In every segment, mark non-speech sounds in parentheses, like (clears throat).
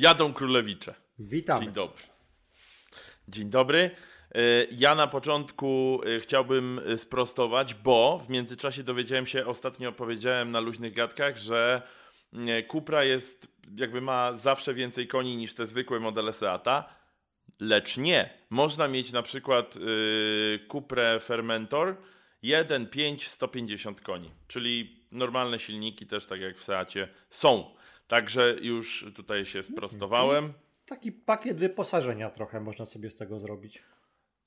Jadą królewicze. Witam. Dzień dobry. Dzień dobry. E, ja na początku e, chciałbym e, sprostować, bo w międzyczasie dowiedziałem się, ostatnio powiedziałem na luźnych gadkach, że Cupra jest, jakby ma zawsze więcej koni niż te zwykłe modele Seata, lecz nie. Można mieć na przykład Cuprę Fermentor 1.5 150 koni, czyli normalne silniki też tak jak w Seacie są. Także już tutaj się sprostowałem. Taki pakiet wyposażenia trochę można sobie z tego zrobić.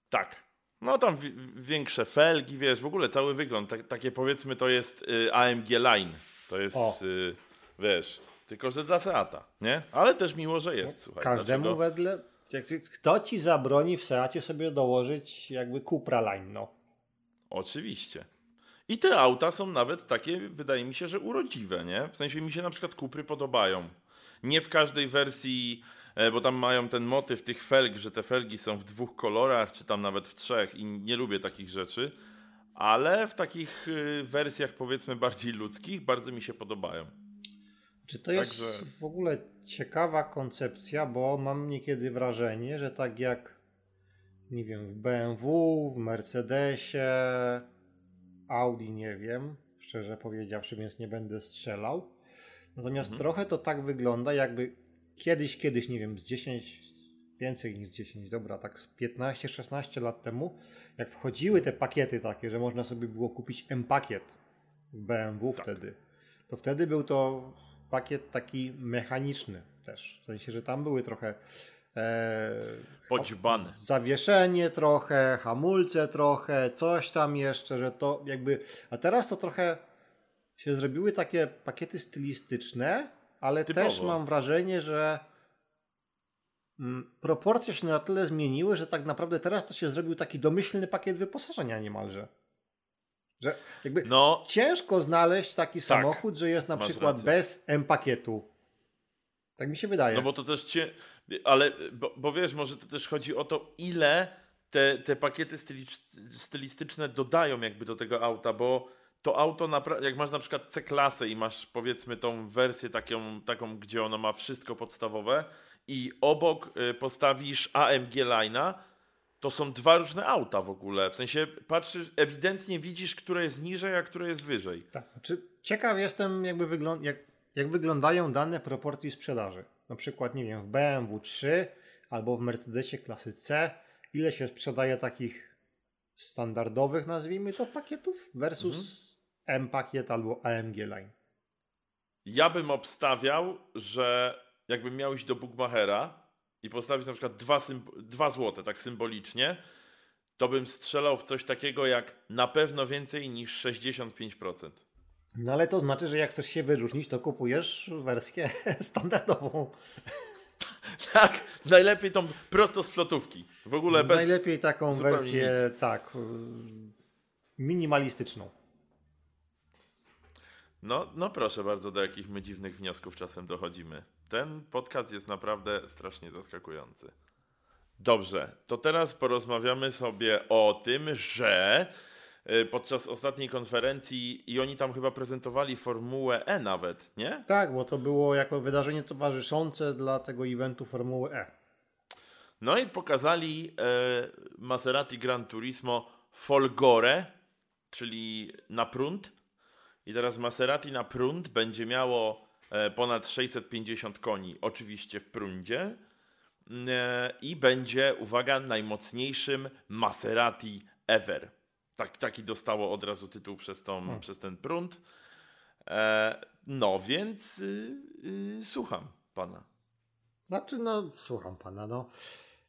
Tak. No tam większe felgi, wiesz, w ogóle cały wygląd. Tak, takie powiedzmy to jest y, AMG Line. To jest, y, wiesz, tylko że dla Seata, nie? Ale też miło, że jest, no, słuchaj. Każdemu dlaczego? wedle... Kto ci zabroni w Seacie sobie dołożyć jakby Cupra Line, no? Oczywiście. I te auta są nawet takie, wydaje mi się, że urodziwe, nie? W sensie mi się na przykład Kupry podobają. Nie w każdej wersji, e, bo tam mają ten motyw tych felg, że te felgi są w dwóch kolorach, czy tam nawet w trzech i nie lubię takich rzeczy, ale w takich y, wersjach powiedzmy bardziej ludzkich bardzo mi się podobają. Czy to jest Także... w ogóle ciekawa koncepcja, bo mam niekiedy wrażenie, że tak jak nie wiem, w BMW, w Mercedesie, Audi nie wiem, szczerze powiedziawszy, więc nie będę strzelał. Natomiast mhm. trochę to tak wygląda, jakby kiedyś, kiedyś, nie wiem, z 10, więcej niż 10, dobra, tak z 15-16 lat temu, jak wchodziły te pakiety takie, że można sobie było kupić M-pakiet w BMW tak. wtedy, to wtedy był to pakiet taki mechaniczny też. W sensie, że tam były trochę E, Poćbane. Zawieszenie trochę, hamulce trochę, coś tam jeszcze, że to jakby. A teraz to trochę się zrobiły takie pakiety stylistyczne, ale Typowo. też mam wrażenie, że mm, proporcje się na tyle zmieniły, że tak naprawdę teraz to się zrobił taki domyślny pakiet wyposażenia niemalże. Że jakby no, ciężko znaleźć taki tak, samochód, że jest na przykład rację. bez M-pakietu. Tak mi się wydaje. No bo to też cię ale, bo, bo wiesz, może to też chodzi o to, ile te, te pakiety stylistyczne dodają jakby do tego auta, bo to auto, jak masz na przykład C-klasę i masz powiedzmy tą wersję taką, taką, gdzie ono ma wszystko podstawowe i obok y, postawisz AMG Line'a, to są dwa różne auta w ogóle. W sensie patrzysz, ewidentnie widzisz, które jest niżej, a które jest wyżej. Tak. Znaczy, ciekaw jestem, jakby wygląda, jak, jak wyglądają dane proporcji sprzedaży na przykład, nie wiem, w BMW 3 albo w Mercedesie klasy C, ile się sprzedaje takich standardowych, nazwijmy to, pakietów versus mhm. M-pakiet albo AMG Line? Ja bym obstawiał, że jakbym miał iść do Bookmachera i postawić na przykład 2, dwa złote, tak symbolicznie, to bym strzelał w coś takiego jak na pewno więcej niż 65%. No ale to znaczy, że jak chcesz się wyróżnić, to kupujesz wersję (laughs) standardową. tak, najlepiej tą prosto z flotówki. W ogóle bez. Najlepiej taką wersję, nic. tak, minimalistyczną. No, no proszę bardzo, do jakich my dziwnych wniosków czasem dochodzimy. Ten podcast jest naprawdę strasznie zaskakujący. Dobrze, to teraz porozmawiamy sobie o tym, że Y, podczas ostatniej konferencji i oni tam chyba prezentowali Formułę E nawet, nie? Tak, bo to było jako wydarzenie towarzyszące dla tego eventu Formuły E. No i pokazali e, Maserati Gran Turismo Folgore, czyli na prąd. I teraz Maserati na prąd będzie miało e, ponad 650 koni, oczywiście w prądzie. E, I będzie, uwaga, najmocniejszym Maserati ever. Tak, taki dostało od razu tytuł przez, tą, hmm. przez ten prąd. E, no więc y, y, słucham pana. Znaczy, no, słucham pana, no.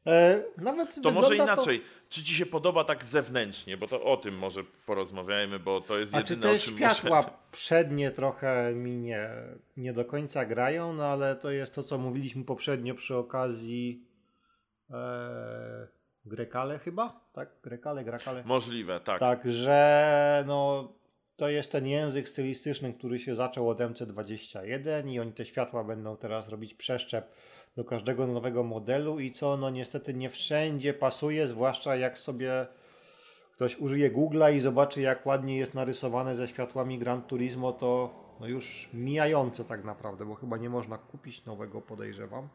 E, nawet to może inaczej. To... Czy ci się podoba tak zewnętrznie? Bo to o tym może porozmawiajmy, bo to jest jedyne, czy te o czym światła może... (laughs) przednie trochę mi nie, nie do końca grają, no ale to jest to, co mówiliśmy poprzednio przy okazji e, Grekale chyba? Tak? Grekale, Grakale? Możliwe, tak. Także no, to jest ten język stylistyczny, który się zaczął od MC21 i oni te światła będą teraz robić przeszczep do każdego nowego modelu i co no niestety nie wszędzie pasuje, zwłaszcza jak sobie ktoś użyje Google'a i zobaczy jak ładnie jest narysowane ze światłami Gran Turismo, to no już mijające tak naprawdę, bo chyba nie można kupić nowego podejrzewam.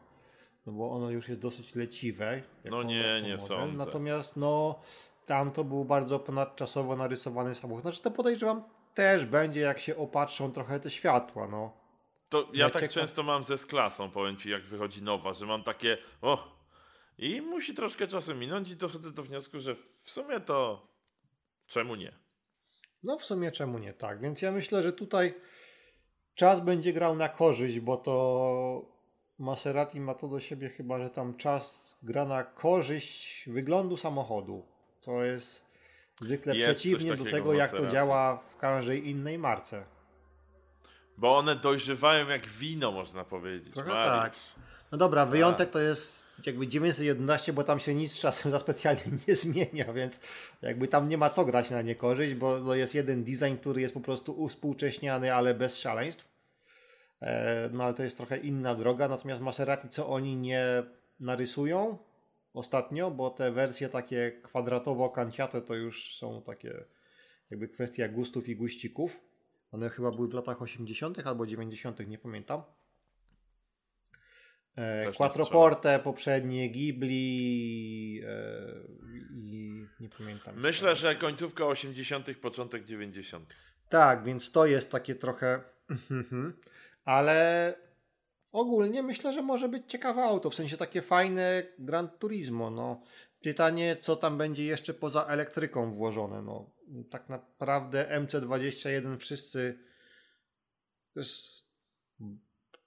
No bo ono już jest dosyć leciwe. No nie, nie sądzę. Natomiast no tam to był bardzo ponadczasowo narysowany samochód. Znaczy to podejrzewam też będzie, jak się opatrzą trochę te światła, no. To ja tak często mam ze sklasą, powiem ci, jak wychodzi nowa, że mam takie, o, i musi troszkę czasu minąć i dochodzę do wniosku, że w sumie to czemu nie? No w sumie czemu nie, tak. Więc ja myślę, że tutaj czas będzie grał na korzyść, bo to Maserati ma to do siebie chyba, że tam czas gra na korzyść wyglądu samochodu. To jest zwykle jest przeciwnie do tego, jak to działa w każdej innej marce. Bo one dojrzewają jak wino, można powiedzieć. Trochę tak. No dobra, wyjątek to jest jakby 911, bo tam się nic z czasem za specjalnie (laughs) nie zmienia, więc jakby tam nie ma co grać na niekorzyść, bo to jest jeden design, który jest po prostu uspółcześniany, ale bez szaleństw. E, no ale to jest trochę inna droga, natomiast Maserati co oni nie narysują ostatnio, bo te wersje takie kwadratowo-kanciate to już są takie jakby kwestia gustów i guścików. One chyba były w latach 80. albo 90., nie pamiętam. E, Quattroporte, poprzednie, Ghibli e, i nie pamiętam. Myślę, że końcówka 80., początek 90. Tak, więc to jest takie trochę. (laughs) Ale ogólnie myślę, że może być ciekawe auto, w sensie takie fajne Gran Turismo. No. Pytanie, co tam będzie jeszcze poza elektryką włożone. No, tak naprawdę MC21 wszyscy to jest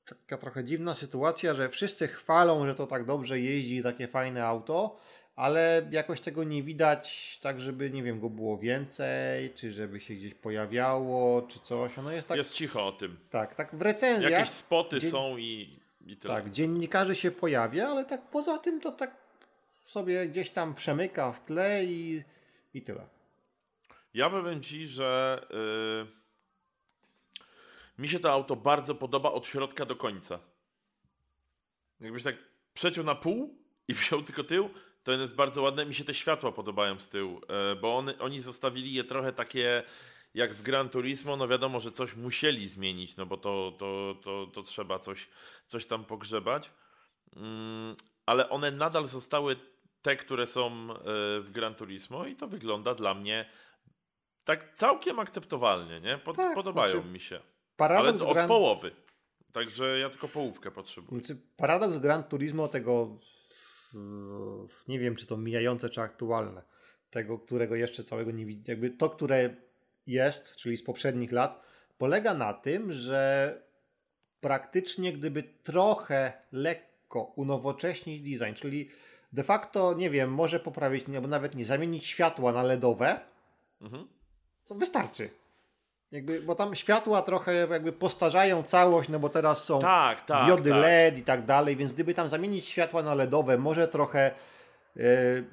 taka trochę dziwna sytuacja, że wszyscy chwalą, że to tak dobrze jeździ, takie fajne auto, ale jakoś tego nie widać tak, żeby, nie wiem, go było więcej, czy żeby się gdzieś pojawiało, czy coś. Ono jest tak... Jest cicho o tym. Tak, tak w recenzjach... Jakieś spoty dzien... są i, i tyle. Tak, dziennikarzy się pojawia, ale tak poza tym to tak sobie gdzieś tam przemyka w tle i, i tyle. Ja powiem Ci, że... Yy mi się to auto bardzo podoba od środka do końca. Jakbyś tak przeciął na pół i (laughs) wziął tylko tył, to jest bardzo ładne. Mi się te światła podobają z tyłu, e, bo on, oni zostawili je trochę takie jak w Gran Turismo. No wiadomo, że coś musieli zmienić, no bo to, to, to, to trzeba coś, coś tam pogrzebać. Mm, ale one nadal zostały te, które są e, w Gran Turismo i to wygląda dla mnie tak całkiem akceptowalnie, nie? Pod, tak, podobają znaczy, mi się. Ale od Gran... połowy. Także ja tylko połówkę potrzebuję. Znaczy, paradoks Gran Turismo tego, nie wiem czy to mijające, czy aktualne, tego, którego jeszcze całego nie widzę, jakby to, które jest, czyli z poprzednich lat, polega na tym, że praktycznie gdyby trochę lekko unowocześnić design, czyli de facto, nie wiem, może poprawić, albo nawet nie zamienić światła na LEDowe, mhm. to wystarczy. Jakby, bo tam światła trochę jakby postarzają całość, no bo teraz są tak, tak, diody tak. LED i tak dalej, więc gdyby tam zamienić światła na LEDowe, może trochę e,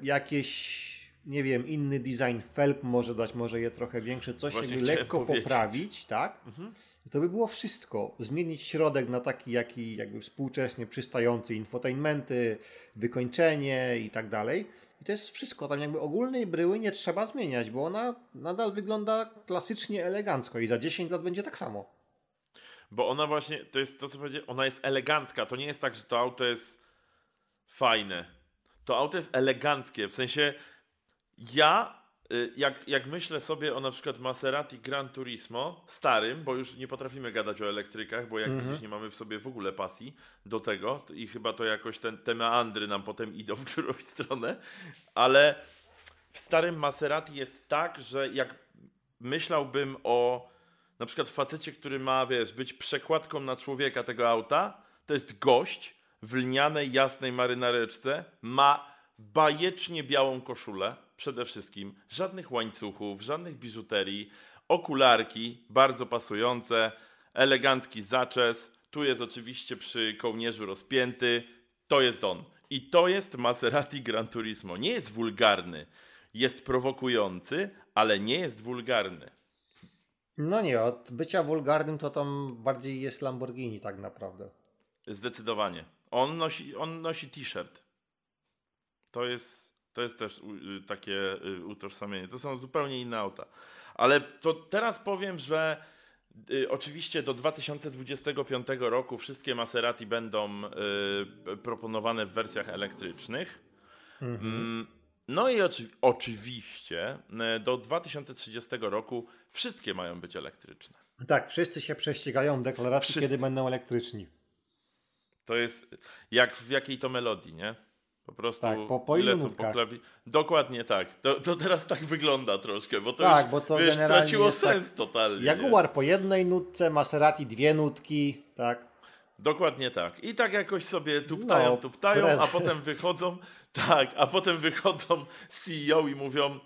jakieś, nie wiem, inny design felg może dać, może je trochę większe, coś Właśnie jakby lekko powiedzieć. poprawić, tak? Mhm. To by było wszystko. Zmienić środek na taki, jaki jakby współczesnie przystający, infotainmenty, wykończenie i tak dalej i to jest wszystko. Tam jakby ogólnej bryły nie trzeba zmieniać, bo ona nadal wygląda klasycznie elegancko i za 10 lat będzie tak samo. Bo ona właśnie, to jest to co powiedziałem, ona jest elegancka. To nie jest tak, że to auto jest fajne. To auto jest eleganckie. W sensie ja jak, jak myślę sobie o na przykład Maserati Gran Turismo, starym, bo już nie potrafimy gadać o elektrykach, bo jak mm -hmm. widzisz, nie mamy w sobie w ogóle pasji do tego i chyba to jakoś ten, te meandry nam potem idą w którąś (laughs) stronę, ale w starym Maserati jest tak, że jak myślałbym o na przykład facecie, który ma, wiesz, być przekładką na człowieka tego auta, to jest gość w lnianej, jasnej marynareczce, ma bajecznie białą koszulę, przede wszystkim żadnych łańcuchów, żadnych biżuterii, okularki bardzo pasujące, elegancki zaczes. Tu jest oczywiście przy kołnierzu rozpięty. To jest on. I to jest Maserati Gran Turismo. Nie jest wulgarny. Jest prowokujący, ale nie jest wulgarny. No nie, od bycia wulgarnym to tam bardziej jest Lamborghini tak naprawdę. Zdecydowanie. On nosi, on nosi t-shirt. To jest to jest też y, takie y, utożsamienie. To są zupełnie inne auta. Ale to teraz powiem, że Y, oczywiście do 2025 roku wszystkie Maserati będą y, proponowane w wersjach elektrycznych. Mhm. Mm, no i oczy oczywiście do 2030 roku wszystkie mają być elektryczne. Tak, wszyscy się prześcigają w deklaracji, wszyscy. kiedy będą elektryczni. To jest jak w jakiej to melodii, nie? Po prostu tak, po, po lecą po klawi... Dokładnie tak. To, to teraz tak wygląda troszkę, bo to tak, już bo to wiesz, straciło sens tak, totalnie. Jaguar nie? po jednej nutce, Maserati dwie nutki, tak. Dokładnie tak. I tak jakoś sobie tuptają, no, tuptają, a potem wychodzą, (laughs) tak, a potem wychodzą CEO i mówią,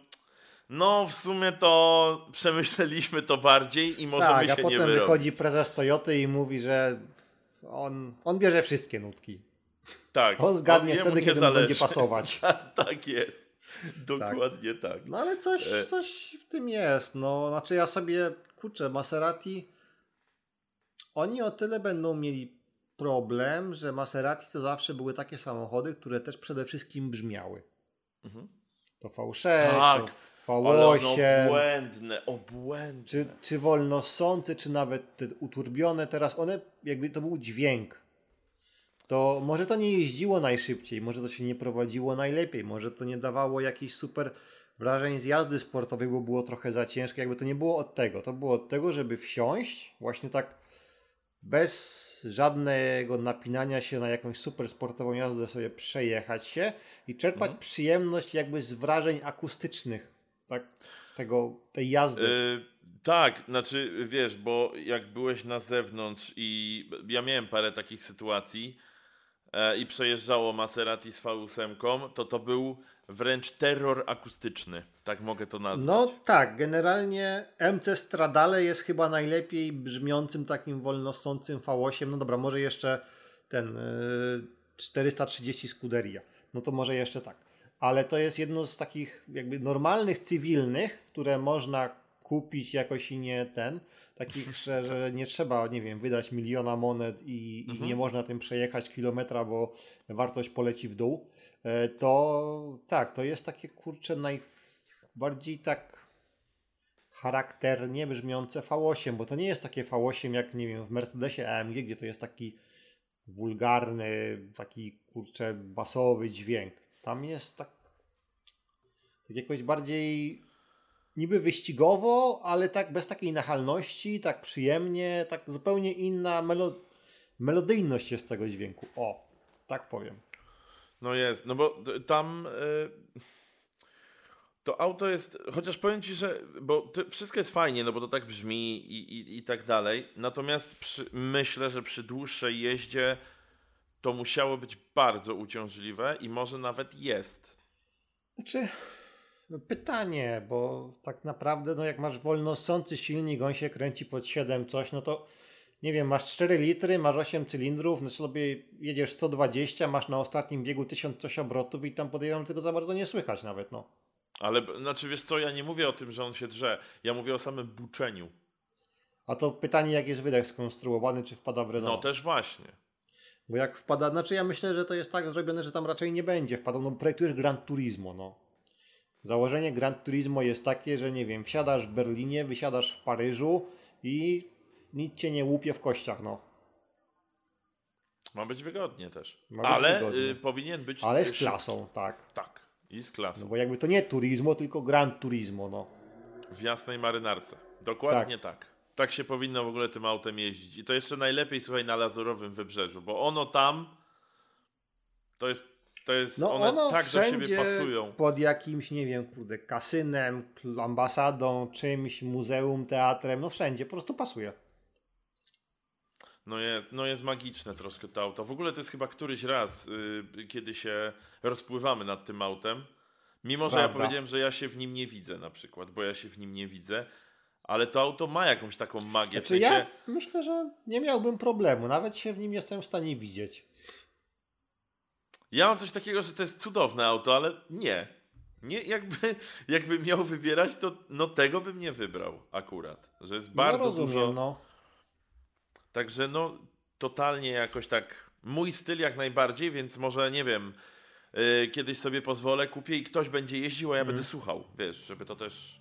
no w sumie to przemyśleliśmy to bardziej i możemy tak, się nie wyrobić. a potem wychodzi prezes Toyoty i mówi, że on, on bierze wszystkie nutki. Tak. On zgadnie wtedy, kiedy zależy. będzie pasować. (laughs) tak jest. Dokładnie tak. tak. No ale coś, e- coś w tym jest. No, znaczy ja sobie, kurczę, Maserati, oni o tyle będą mieli problem, że Maserati to zawsze były takie samochody, które też przede wszystkim brzmiały. Mhm. To V6, tak. to V8. Ale obłędne, obłędne. Czy, czy wolnosące, czy nawet te uturbione. Teraz one, jakby to był dźwięk to może to nie jeździło najszybciej, może to się nie prowadziło najlepiej, może to nie dawało jakichś super wrażeń z jazdy sportowej, bo było trochę za ciężkie. Jakby to nie było od tego. To było od tego, żeby wsiąść właśnie tak bez żadnego napinania się na jakąś super sportową jazdę sobie przejechać się i czerpać mhm. przyjemność jakby z wrażeń akustycznych tak, tego, tej jazdy. Yy, tak, znaczy wiesz, bo jak byłeś na zewnątrz i ja miałem parę takich sytuacji, E, i przejeżdżało Maserati z V8, to to był wręcz terror akustyczny, tak mogę to nazwać. No tak, generalnie MC Stradale jest chyba najlepiej brzmiącym takim wolnosącym V8, no dobra, może jeszcze ten 430 Scuderia, no to może jeszcze tak. Ale to jest jedno z takich jakby normalnych, cywilnych, które można kupić jakoś i nie ten, takich, (laughs) że, że nie trzeba, nie wiem, wydać miliona monet i, mhm. i nie można tym przejechać kilometra, bo wartość poleci w dół, e, to tak, to jest takie kurcze najbardziej tak charakternie brzmiące V8, bo to nie jest takie V8 jak, nie wiem, w Mercedesie AMG, gdzie to jest taki wulgarny, taki kurcze basowy dźwięk. Tam jest tak, tak jakoś bardziej niby wyścigowo, ale tak bez takiej nachalności, tak przyjemnie, tak zupełnie inna melo melodyjność jest tego dźwięku. O, tak powiem. No jest, no bo tam yy, to auto jest, chociaż powiem Ci, że, bo wszystko jest fajnie, no bo to tak brzmi i, i, i tak dalej, natomiast przy, myślę, że przy dłuższej jeździe to musiało być bardzo uciążliwe i może nawet jest. Znaczy, pytanie, bo tak naprawdę, no jak masz wolnosący silnik, on się kręci pod 7 coś, no to nie wiem, masz 4 litry, masz 8 cylindrów, no sobie jedziesz 120, masz na ostatnim biegu 1000 coś obrotów i tam podejrzewam tego za bardzo nie słychać nawet, no. Ale, znaczy wiesz co, ja nie mówię o tym, że on się drze, ja mówię o samym buczeniu. A to pytanie, jak jest wydech skonstruowany, czy wpada w rezonans? No też właśnie. Bo jak wpada, znaczy ja myślę, że to jest tak zrobione, że tam raczej nie będzie wpadał, no projektujesz Gran Turismo, no. Założenie Gran Turismo jest takie, że nie wiem, wsiadasz w Berlinie, wysiadasz w Paryżu i nic cię nie łupie w kościach, no. Ma być wygodnie też. Być Ale wygodnie. Y, powinien być. Ale z klasą, tak. Tak. I z klasą. No bo jakby to nie Turismo, tylko Gran Turismo, no. W jasnej marynarce. Dokładnie tak. tak. Tak się powinno w ogóle tym autem jeździć. I to jeszcze najlepiej, słuchaj, na Lazurowym Wybrzeżu, bo ono tam to jest to jest, no one tak do siebie pasują. pod jakimś, nie wiem, kurde, kasynem, ambasadą, czymś, muzeum, teatrem, no wszędzie, po prostu pasuje. No, je, no jest magiczne troszkę to auto. W ogóle to jest chyba któryś raz, yy, kiedy się rozpływamy nad tym autem. Mimo, że Prawda. ja powiedziałem, że ja się w nim nie widzę na przykład, bo ja się w nim nie widzę, ale to auto ma jakąś taką magię. Znaczy, w sensie... Ja myślę, że nie miałbym problemu, nawet się w nim jestem w stanie widzieć. Ja mam coś takiego, że to jest cudowne auto, ale nie. Nie, jakby, (laughs) jakby miał wybierać, to no tego bym nie wybrał akurat. Że jest bardzo no rozumiem, dużo. No. Także no totalnie jakoś tak mój styl jak najbardziej, więc może nie wiem, yy, kiedyś sobie pozwolę, kupię i ktoś będzie jeździł, a ja mm. będę słuchał, wiesz, żeby to też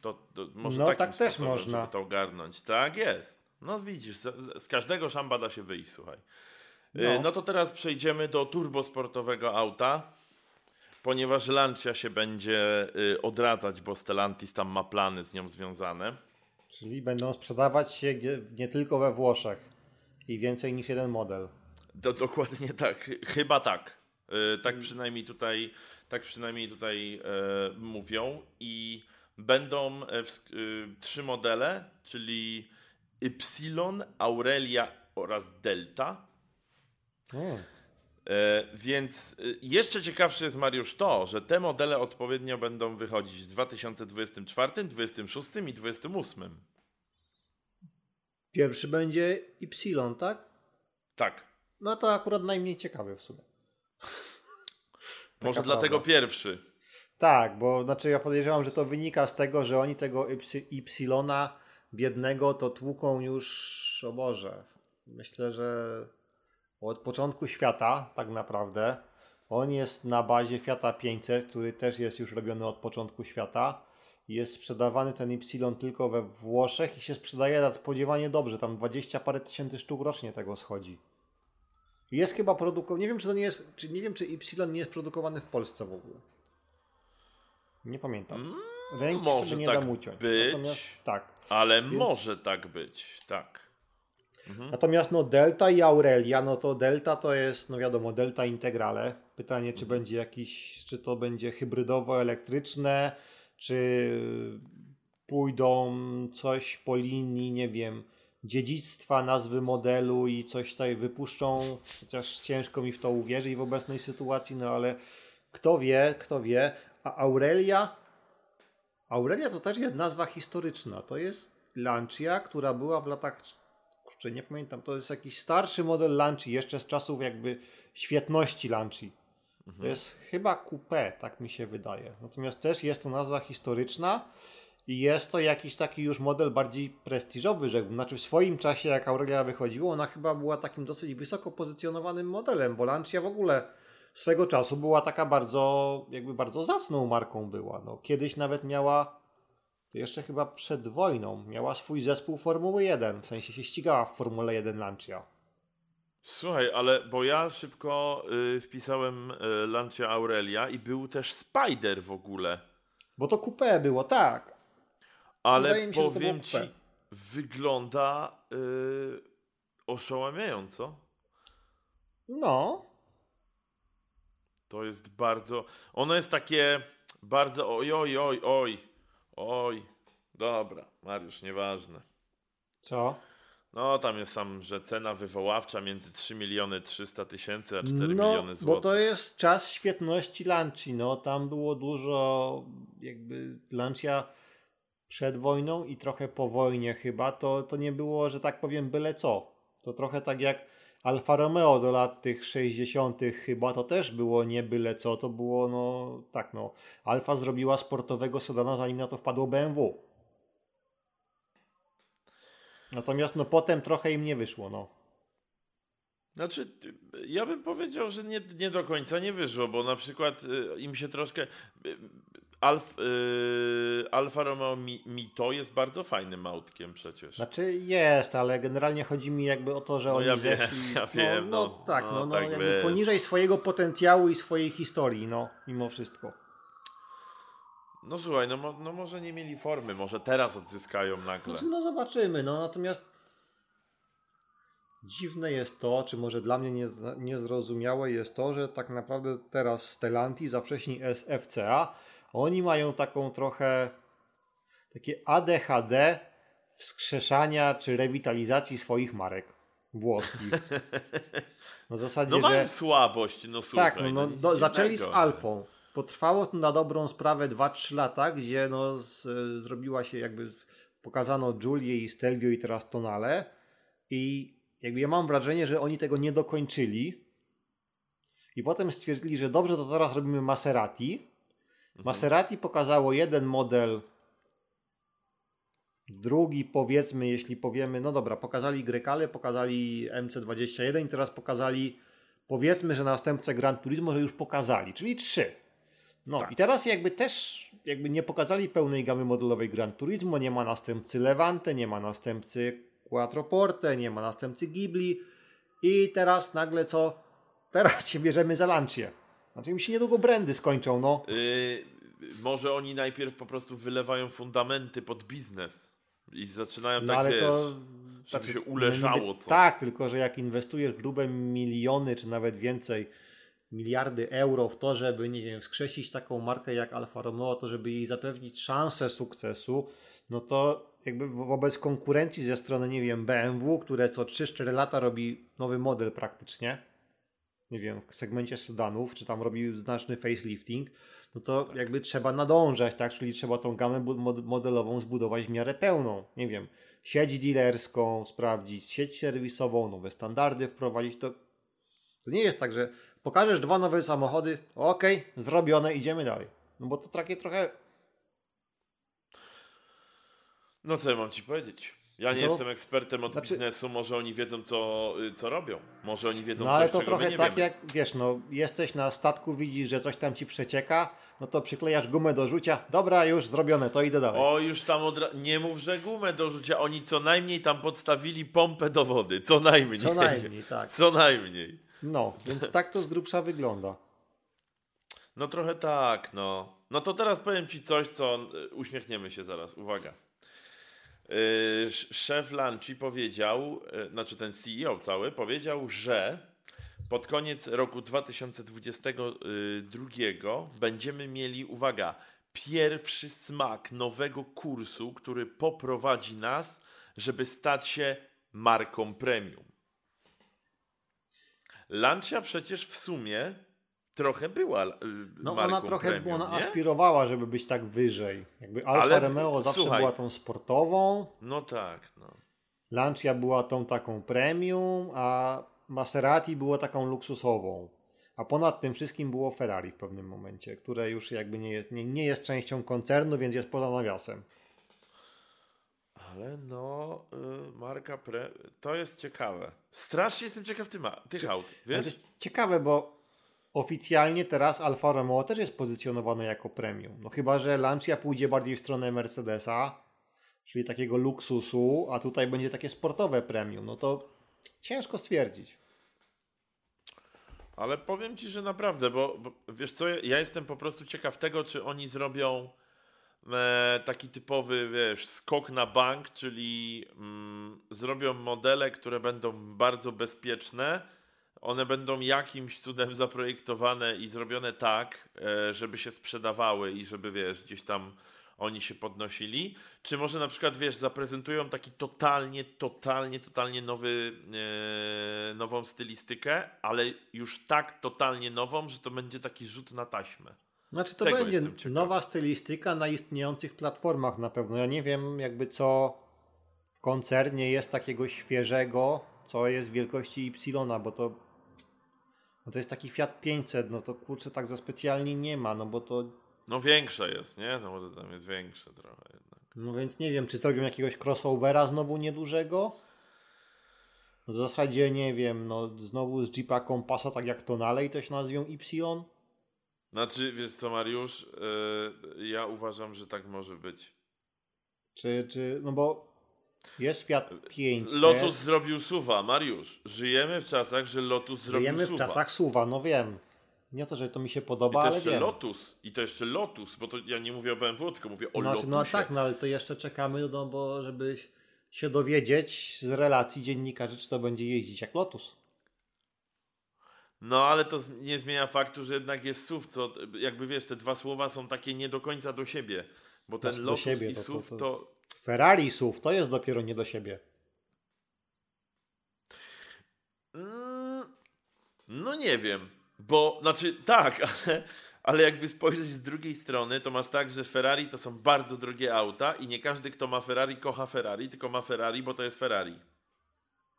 To, to może no takim tak też można. Żeby to ogarnąć. Tak jest. No widzisz, z, z każdego szamba da się wyjść, słuchaj. Y, no. no to teraz przejdziemy do turbosportowego auta, ponieważ Lancia się będzie y, odradzać, bo Stellantis tam ma plany z nią związane. Czyli będą sprzedawać się nie tylko we Włoszech i więcej niż jeden model. Do, dokładnie tak, chyba tak. Y, tak przynajmniej tutaj, tak przynajmniej tutaj mówią i będą trzy modele, czyli Y, Aurelia oraz Delta. E, więc e, jeszcze ciekawsze jest, Mariusz, to, że te modele odpowiednio będą wychodzić w 2024, 2026 i 2028. Pierwszy będzie Y, tak? Tak. No to akurat najmniej ciekawy w sumie. (laughs) Może prawda. dlatego pierwszy. Tak, bo znaczy ja podejrzewam, że to wynika z tego, że oni tego Y biednego to tłuką już, o Boże, myślę, że od początku świata tak naprawdę. On jest na bazie Fiata 500, który też jest już robiony od początku świata. Jest sprzedawany ten Y tylko we Włoszech i się sprzedaje nadspodziewanie dobrze. Tam 20 parę tysięcy sztuk rocznie tego schodzi. Jest chyba produkowany. Nie wiem, czy to nie jest. Czy, nie wiem, czy Y nie jest produkowany w Polsce w ogóle. Nie pamiętam. Mm, Ręki może sobie nie tak dam uciąć. Być, Natomiast, tak. Ale Więc... może tak być, tak. Mhm. Natomiast no Delta i Aurelia, no to Delta to jest, no wiadomo, Delta Integrale. Pytanie, czy mhm. będzie jakiś, czy to będzie hybrydowo-elektryczne, czy pójdą coś po linii, nie wiem, dziedzictwa nazwy modelu i coś tutaj wypuszczą, chociaż ciężko mi w to uwierzyć w obecnej sytuacji, no ale kto wie, kto wie. A Aurelia, Aurelia to też jest nazwa historyczna. To jest Lancia, która była w latach kurczę, nie pamiętam, to jest jakiś starszy model Lanci, jeszcze z czasów jakby świetności Lanci. Mhm. To jest chyba coupé, tak mi się wydaje. Natomiast też jest to nazwa historyczna i jest to jakiś taki już model bardziej prestiżowy, rzekłbym. Znaczy w swoim czasie, jak Aurelia wychodziła, ona chyba była takim dosyć wysoko pozycjonowanym modelem, bo Lancia w ogóle swego czasu była taka bardzo, jakby bardzo zacną marką była. No, kiedyś nawet miała to jeszcze chyba przed wojną miała swój zespół Formuły 1, w sensie się ścigała w Formule 1 Lancia. Słuchaj, ale bo ja szybko y, wpisałem y, Lancia Aurelia i był też Spider w ogóle. Bo to coupé było, tak. Ale się, powiem ci, wygląda y, oszałamiająco. No. To jest bardzo. Ono jest takie bardzo oj, oj, oj, oj. Oj, dobra, Mariusz, nieważne. Co? No, tam jest sam, że cena wywoławcza między 3 miliony 300 tysięcy a 4 no, miliony złotych. bo to jest czas świetności Lanci, no. Tam było dużo jakby Lancia przed wojną i trochę po wojnie chyba, to, to nie było, że tak powiem, byle co. To trochę tak jak Alfa Romeo do lat tych 60. chyba to też było nie byle co, to było no tak no. Alfa zrobiła sportowego sedana zanim na to wpadło BMW. Natomiast no potem trochę im nie wyszło, no. Znaczy, ja bym powiedział, że nie, nie do końca nie wyszło, bo na przykład y, im się troszkę. Alf, yy, Alfa Romeo Mito jest bardzo fajnym autkiem przecież. Znaczy jest, ale generalnie chodzi mi jakby o to, że no oni ja zeszli... Wiem, (laughs) ja no, wiem, no, no, tak, no, no, tak jakby poniżej swojego potencjału i swojej historii, no, mimo wszystko. No słuchaj, no, no może nie mieli formy, może teraz odzyskają nagle. Znaczy, no zobaczymy, no natomiast dziwne jest to, czy może dla mnie niezrozumiałe jest to, że tak naprawdę teraz Stellantis, a wcześniej FCA oni mają taką trochę takie ADHD wskrzeszania czy rewitalizacji swoich marek włoskich. Na (laughs) zasadzie, no mają że... słabość, no słuchaj. Tak, no, no, do, zaczęli z Alfą. Potrwało to na dobrą sprawę 2-3 lata, gdzie no, z, zrobiła się jakby, pokazano Julię i Stelvio i teraz Tonale i jakby ja mam wrażenie, że oni tego nie dokończyli i potem stwierdzili, że dobrze, to teraz robimy Maserati. Maserati pokazało jeden model, drugi powiedzmy, jeśli powiemy, no dobra, pokazali Grecale, pokazali MC21 i teraz pokazali, powiedzmy, że następcę Gran Turismo, że już pokazali, czyli trzy. No tak. i teraz jakby też jakby nie pokazali pełnej gamy modelowej Gran Turismo, nie ma następcy Levante, nie ma następcy Quattroporte, nie ma następcy Ghibli i teraz nagle co? Teraz się bierzemy za Lancia. Znaczy mi się niedługo brandy skończą, no. Yy, może oni najpierw po prostu wylewają fundamenty pod biznes i zaczynają no, tak, ale wiesz, to żeby znaczy, się uleżało co. Tak, tylko że jak inwestujesz grube miliony, czy nawet więcej, miliardy euro w to, żeby, nie wiem, wskrzesić taką markę jak Alfa Romeo, to żeby jej zapewnić szansę sukcesu, no to jakby wobec konkurencji ze strony, nie wiem, BMW, które co 3-4 lata robi nowy model praktycznie, nie wiem, w segmencie sedanów, czy tam robi znaczny facelifting, no to tak. jakby trzeba nadążać, tak? Czyli trzeba tą gamę modelową zbudować w miarę pełną. Nie wiem, sieć dealerską sprawdzić, sieć serwisową, nowe standardy wprowadzić. To, to nie jest tak, że pokażesz dwa nowe samochody, ok, zrobione, idziemy dalej. No bo to takie trochę. No co ja mam ci powiedzieć? Ja nie no, jestem ekspertem od znaczy, biznesu, może oni wiedzą, co, co robią. Może oni wiedzą, No ale coś, to trochę tak wiemy. jak, wiesz, no jesteś na statku, widzisz, że coś tam ci przecieka, no to przyklejasz gumę do rzucia, dobra, już zrobione, to idę dalej. O, już tam od... Nie mów, że gumę do rzucia, oni co najmniej tam podstawili pompę do wody, co najmniej. Co najmniej, tak. (laughs) Co najmniej. No, więc tak to z grubsza wygląda. No trochę tak, no. No to teraz powiem Ci coś, co y, uśmiechniemy się zaraz, uwaga. Yy, szef Lanci powiedział, yy, znaczy ten CEO cały, powiedział, że pod koniec roku 2022 będziemy mieli, uwaga, pierwszy smak nowego kursu, który poprowadzi nas, żeby stać się marką premium. Lancia przecież w sumie trochę była y, No ona trochę premium, ona aspirowała, żeby być tak wyżej. Jakby Alfa Ale, Romeo zawsze słuchaj, była tą sportową. No tak, no. Lancia była tą taką premium, a Maserati było taką luksusową. A ponad tym wszystkim było Ferrari w pewnym momencie, które już jakby nie jest, nie, nie jest częścią koncernu, więc jest poza nawiasem. Ale no, y, marka pre... to jest ciekawe. Strasznie jestem ciekaw tym, tych aut, wiesz? To jest ciekawe, bo oficjalnie teraz Alfa Romeo też jest pozycjonowane jako premium. No chyba, że Lancia pójdzie bardziej w stronę Mercedesa, czyli takiego luksusu, a tutaj będzie takie sportowe premium. No to ciężko stwierdzić. Ale powiem ci, że naprawdę, bo, bo wiesz co, ja jestem po prostu ciekaw tego, czy oni zrobią e, taki typowy, wiesz, skok na bank, czyli mm, zrobią modele, które będą bardzo bezpieczne, one będą jakimś cudem zaprojektowane i zrobione tak, e, żeby się sprzedawały i żeby, wiesz, gdzieś tam oni się podnosili, czy może na przykład, wiesz, zaprezentują taki totalnie, totalnie, totalnie nowy, e, nową stylistykę, ale już tak totalnie nową, że to będzie taki rzut na taśmę. Znaczy to Tego będzie nowa stylistyka na istniejących platformach na pewno. Ja nie wiem jakby co w koncernie jest takiego świeżego, co jest wielkości Y, bo to no to jest taki Fiat 500, no to kurczę tak za specjalnie nie ma, no bo to... No większe jest, nie? No bo to tam jest większe trochę jednak. No więc nie wiem, czy zrobią jakiegoś crossovera znowu niedużego? W zasadzie nie wiem, no znowu z Jeepa Kompasa, tak jak to nalej, to się nazwią Y? Znaczy, wiesz co Mariusz, yy, ja uważam, że tak może być. Czy, czy, no bo jest Fiat 500. Lotus zrobił suwa, Mariusz. Żyjemy w czasach, że Lotus zrobił Żyjemy suwa. w czasach suwa, no wiem. Nie to, że to mi się podoba, I to ale jeszcze wiem. Lotus. I to jeszcze Lotus, bo to ja nie mówię o BMW, tylko mówię o no, Lotusie. No tak, no ale to jeszcze czekamy, no bo żeby się dowiedzieć z relacji dziennikarzy, czy to będzie jeździć jak Lotus. No, ale to nie zmienia faktu, że jednak jest SUV, co jakby wiesz, te dwa słowa są takie nie do końca do siebie, bo ten Lotus siebie, i to, SUV to, to... to Ferrari SUV to jest dopiero nie do siebie. Mm, no nie wiem, bo znaczy tak, (laughs) ale, ale jakby spojrzeć z drugiej strony, to masz tak, że Ferrari to są bardzo drogie auta i nie każdy, kto ma Ferrari, kocha Ferrari, tylko ma Ferrari, bo to jest Ferrari.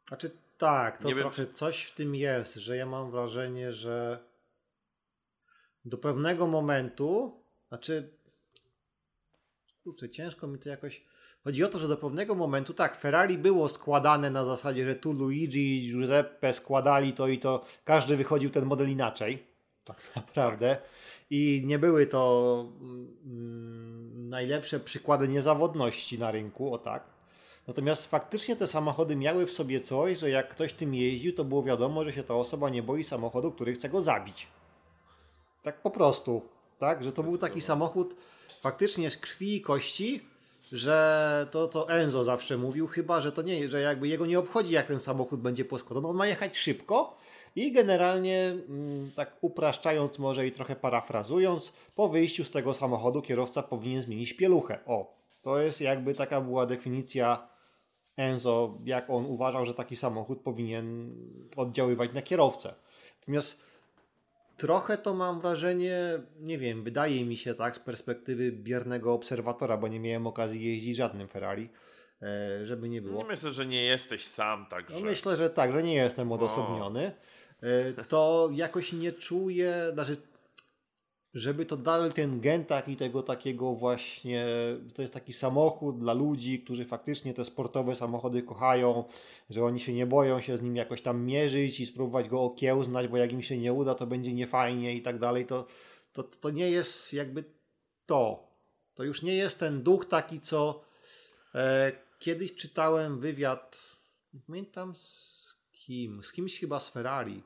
Znaczy tak, to nie trochę wiem, coś w tym jest, że ja mam wrażenie, że do pewnego momentu, znaczy kurczę, ciężko mi to jakoś Chodzi o to, że do pewnego momentu, tak, Ferrari było składane na zasadzie, że tu Luigi i Giuseppe składali to i to, każdy wychodził ten model inaczej. tak (laughs) naprawdę. I nie były to mm, najlepsze przykłady niezawodności na rynku, o tak. Natomiast faktycznie te samochody miały w sobie coś, że jak ktoś tym jeździł, to było wiadomo, że się ta osoba nie boi samochodu, który chce go zabić. Tak po prostu. Tak, że to był taki samochód faktycznie z krwi i kości, że to, co Enzo zawsze mówił, chyba, że to nie, że jakby jego nie obchodzi, jak ten samochód będzie poskładany. On ma jechać szybko i generalnie, mm, tak upraszczając może i trochę parafrazując, po wyjściu z tego samochodu kierowca powinien zmienić pieluchę. O, to jest jakby taka była definicja Enzo, jak on uważał, że taki samochód powinien oddziaływać na kierowcę. Natomiast trochę to mam wrażenie, nie wiem, wydaje mi się tak z perspektywy biernego obserwatora, bo nie miałem okazji jeździć żadnym Ferrari, e, żeby nie było. Myślę, że nie jesteś sam także. No myślę, że tak, że nie jestem odosobniony. E, to jakoś nie czuję, znaczy żeby to dalej ten gen taki tego takiego właśnie, to jest taki samochód dla ludzi, którzy faktycznie te sportowe samochody kochają, że oni się nie boją się z nim jakoś tam mierzyć i spróbować go okiełznać, bo jak im się nie uda, to będzie niefajnie i tak dalej, to, to, to nie jest jakby to. To już nie jest ten duch taki, co e, kiedyś czytałem wywiad, nie pamiętam z kim, z kimś chyba z Ferrari,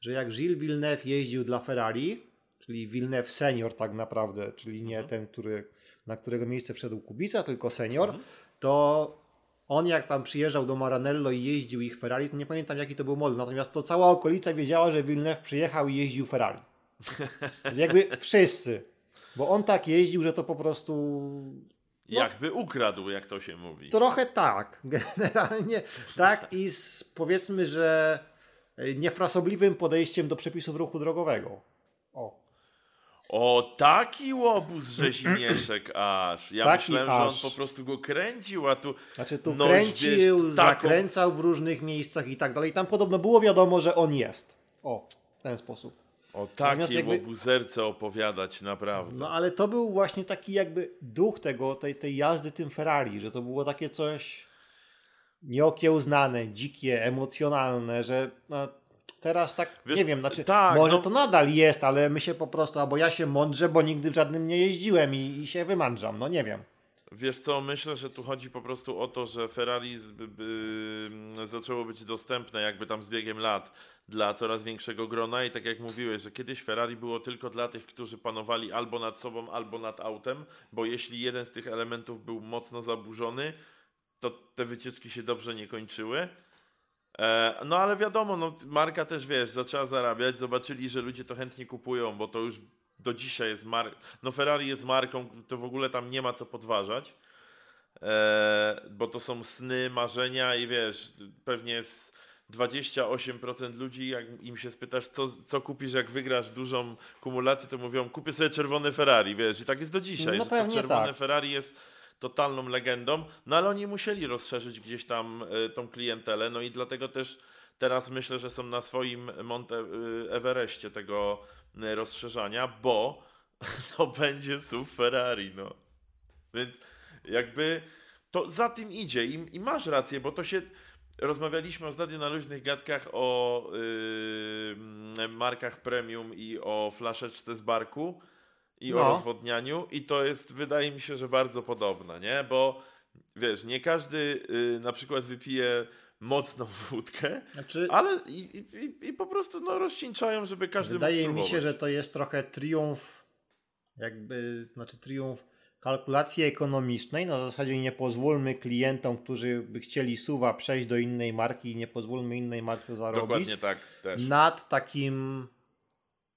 że jak Gilles Villeneuve jeździł dla Ferrari, czyli Villeneuve senior tak naprawdę, czyli nie mhm. ten, który, na którego miejsce wszedł Kubica, tylko senior, mhm. to on jak tam przyjeżdżał do Maranello i jeździł ich Ferrari, to nie pamiętam jaki to był model, natomiast to cała okolica wiedziała, że Villeneuve przyjechał i jeździł Ferrari. (laughs) Jakby wszyscy. Bo on tak jeździł, że to po prostu no, Jakby ukradł, jak to się mówi. Trochę tak. (laughs) Generalnie tak i z powiedzmy, że niefrasobliwym podejściem do przepisów ruchu drogowego. O. O, taki łobuz rzezimieszek aż. Ja taki myślałem, aż. że on po prostu go kręcił, a tu... Znaczy tu no, kręcił, taką... zakręcał w różnych miejscach i tak dalej. Tam podobno było wiadomo, że on jest. O, w ten sposób. O takiej jakby... łobuzerce opowiadać, naprawdę. No ale to był właśnie taki jakby duch tego, tej, tej jazdy tym Ferrari, że to było takie coś nieokiełznane, dzikie, emocjonalne, że no, Teraz tak, Wiesz, nie wiem, znaczy, tak, może no... to nadal jest, ale my się po prostu, albo ja się mądrze, bo nigdy w żadnym nie jeździłem i, i się wymądrzam, no nie wiem. Wiesz co, myślę, że tu chodzi po prostu o to, że Ferrari z, by, by, zaczęło być dostępne jakby tam z biegiem lat dla coraz większego grona i tak jak mówiłeś, że kiedyś Ferrari było tylko dla tych, którzy panowali albo nad sobą, albo nad autem, bo jeśli jeden z tych elementów był mocno zaburzony, to te wycieczki się dobrze nie kończyły. E, no ale wiadomo, no, marka też wiesz, zaczęła zarabiać, zobaczyli, że ludzie to chętnie kupują, bo to już do dzisiaj jest marką. No Ferrari jest marką, to w ogóle tam nie ma co podważać. E, bo to są sny, marzenia i wiesz, pewnie jest 28% ludzi, jak im się spytasz, co, co kupisz, jak wygrasz dużą kumulację, to mówią, kupię sobie czerwony Ferrari, wiesz, i tak jest do dzisiaj, no, że to czerwone tak. Ferrari jest totalną legendą, no ale oni musieli rozszerzyć gdzieś tam y, tą klientelę, no i dlatego też teraz myślę, że są na swoim Monte y, Everestie tego y, rozszerzania, bo (laughs) to będzie SUV Ferrari, no. Więc jakby to za tym idzie i, i masz rację, bo to się rozmawialiśmy ostatnio na luźnych gadkach o yy, markach premium i o flaszeczce z barku i no. o rozwodnianiu i to jest, wydaje mi się, że bardzo podobne, nie? Bo wiesz, nie każdy y, na przykład wypije mocną (laughs) wódkę, znaczy, ale i, i, i, po prostu no, rozcieńczają, żeby każdy Wydaje mi się, że to jest trochę triumf, jakby, znaczy triumf kalkulacji ekonomicznej, na zasadzie nie pozwólmy klientom, którzy by chcieli suwa przejść do innej marki i nie pozwólmy innej marce zarobić. Dokładnie tak też. Nad takim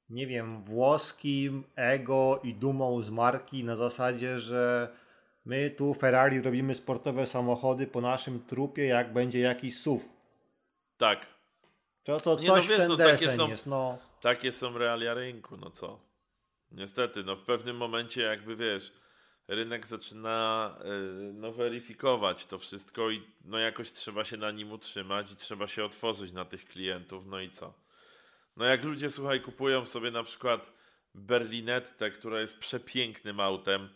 nie wiem, włoskim ego i dumą z marki na zasadzie, że my tu Ferrari robimy sportowe samochody po naszym trupie, jak będzie jakiś SUV. Tak. To, to nie, coś no wiesz, ten no, desen są, jest, no. Takie są realia rynku, no co. Niestety, no w pewnym momencie jakby wiesz, rynek zaczyna yy, no weryfikować to wszystko i no jakoś trzeba się na nim utrzymać i trzeba się otworzyć na tych klientów, no i co. No jak ludzie, słuchaj, kupują sobie na przykład Berlinettę, która jest przepięknym autem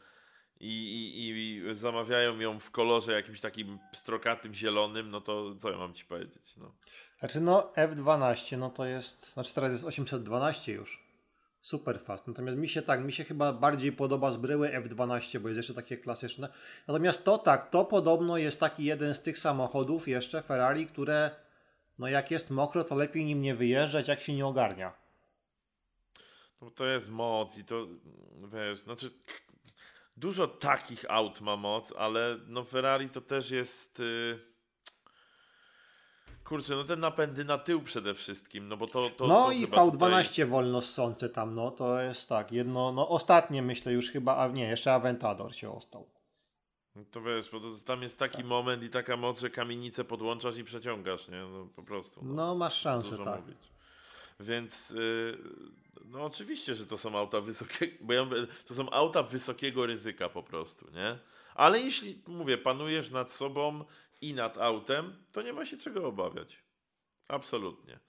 i, i, i zamawiają ją w kolorze jakimś takim strokatym, zielonym, no to co ja mam ci powiedzieć, no. Znaczy no F12, no to jest, znaczy teraz jest 812 już. super fast. Natomiast mi się tak, mi się chyba bardziej podoba z bryły F12, bo jest jeszcze takie klasyczne. Natomiast to tak, to podobno jest taki jeden z tych samochodów jeszcze Ferrari, które no jak jest mokro, to lepiej nim nie wyjeżdżać, jak się nie ogarnia. No to jest moc i to, wiesz, znaczy dużo takich aut ma moc, ale no Ferrari to też jest... Yy Kurczę, no te napędy na tył przede wszystkim, no bo to... to no to i V12 tutaj... wolno ssące tam, no to jest tak, jedno, no ostatnie myślę już chyba, a nie, jeszcze Aventador się ostał. No to wiesz, bo to, tam jest taki tak. moment i taka moc, że kamienicę podłączasz i przeciągasz, nie? No po prostu. No, no masz szansę, tak. Mówić. Więc yy, no oczywiście, że to są auta wysokiego, bo ja mówię, to są auta wysokiego ryzyka po prostu, nie? Ale jeśli, mówię, panujesz nad sobą i nad autem, to nie ma się czego obawiać. Absolutnie.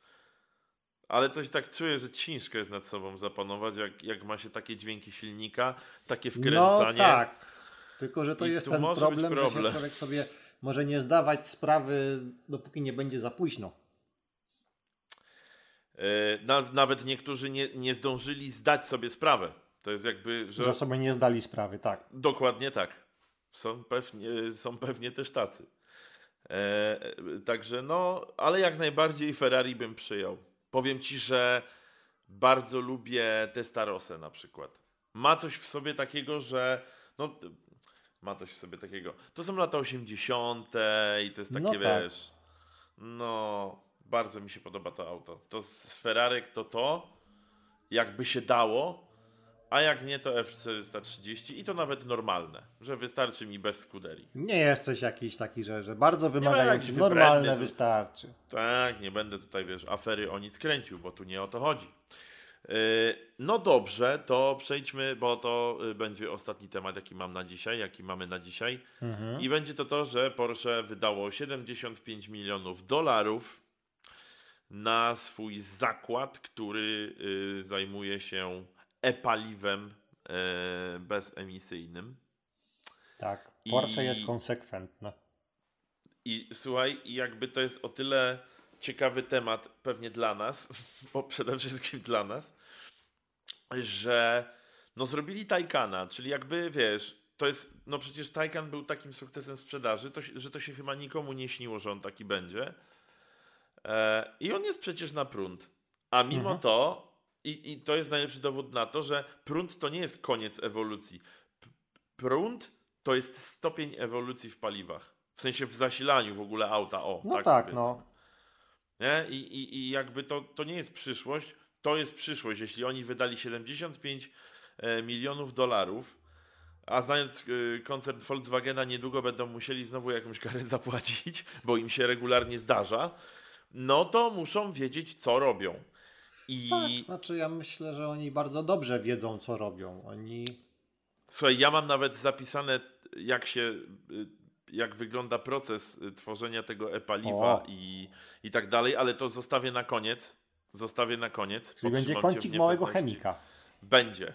Ale coś tak czuję, że ciężko jest nad sobą zapanować, jak, jak ma się takie dźwięki silnika, takie wkręcanie. No tak. Tylko, że to I jest ten problem, problem, że się człowiek sobie może nie zdawać sprawy, dopóki nie będzie za późno. E, nawet niektórzy nie, nie zdążyli zdać sobie sprawę. To jest jakby, że... Że sobie nie zdali sprawy, tak. Dokładnie tak. Są pewnie, są pewnie też tacy. E, także no, ale jak najbardziej Ferrari bym przyjął. Powiem ci, że bardzo lubię Testarosę na przykład. Ma coś w sobie takiego, że no, ma coś w sobie takiego. To są lata 80. i to jest takie, no tak. wiesz, no, bardzo mi się podoba to auto. To z Ferrari to to, jakby się dało, a jak nie, to F430 i to nawet normalne, że wystarczy mi bez skuderii. Nie jesteś jakiś taki, że, że bardzo wymagający. Normalne tu, wystarczy. Tak, nie będę tutaj, wiesz, afery o nic kręcił, bo tu nie o to chodzi. Yy, no dobrze, to przejdźmy, bo to y, będzie ostatni temat, jaki mam na dzisiaj, jaki mamy na dzisiaj. Mhm. I będzie to to, że Porsche wydało 75 milionów dolarów na swój zakład, który yy, zajmuje się e-paliwem e, bezemisyjnym. Tak, Porsche I, jest konsekwentne. I słuchaj, jakby to jest o tyle ciekawy temat pewnie dla nas, (laughs) bo przede wszystkim dla nas, że no zrobili Taycana, czyli jakby wiesz, to jest, no przecież Taycan był takim sukcesem sprzedaży, to, że to się chyba nikomu nie śniło, że on taki będzie. E, I on jest przecież na prąd. A mimo mhm. to i, I to jest najlepszy dowód na to, że prąd to nie jest koniec ewolucji. Prąd to jest stopień ewolucji w paliwach. W sensie w zasilaniu w ogóle auta. O, no tak, tak no. Nie? I, i, I jakby to, to nie jest przyszłość, to jest przyszłość. Jeśli oni wydali 75 e, milionów dolarów, a znając e, koncert Volkswagena, niedługo będą musieli znowu jakąś karę (laughs) zapłacić, bo im się regularnie zdarza, no to muszą wiedzieć, co robią. I... Tak, znaczy ja myślę, że oni bardzo dobrze wiedzą, co robią. Oni... Słuchaj, ja mam nawet zapisane, jak się, y, jak wygląda proces y, tworzenia tego e-paliwa i, i tak dalej, ale to zostawię na koniec. Zostawię na koniec. Czyli będzie kącik małego chemika. Będzie.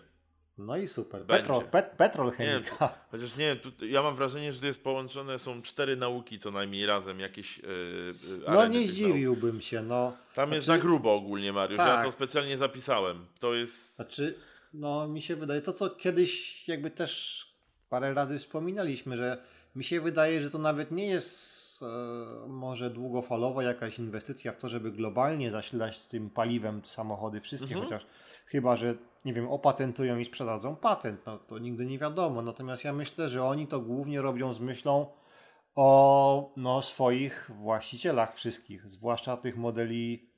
No i super. Petrol, pet, petrol chemika. Nie, chociaż nie, tu, ja mam wrażenie, że to jest połączone, są cztery nauki co najmniej razem, jakieś yy, No nie zdziwiłbym się, no. Tam znaczy, jest za grubo ogólnie, Mariusz. Tak. Ja to specjalnie zapisałem. To jest... Znaczy, no mi się wydaje, to co kiedyś jakby też parę razy wspominaliśmy, że mi się wydaje, że to nawet nie jest e, może długofalowa jakaś inwestycja w to, żeby globalnie zasilać tym paliwem samochody wszystkie, mhm. chociaż chyba, że nie wiem, opatentują i sprzedadzą patent, no to nigdy nie wiadomo. Natomiast ja myślę, że oni to głównie robią z myślą o no, swoich właścicielach wszystkich, zwłaszcza tych modeli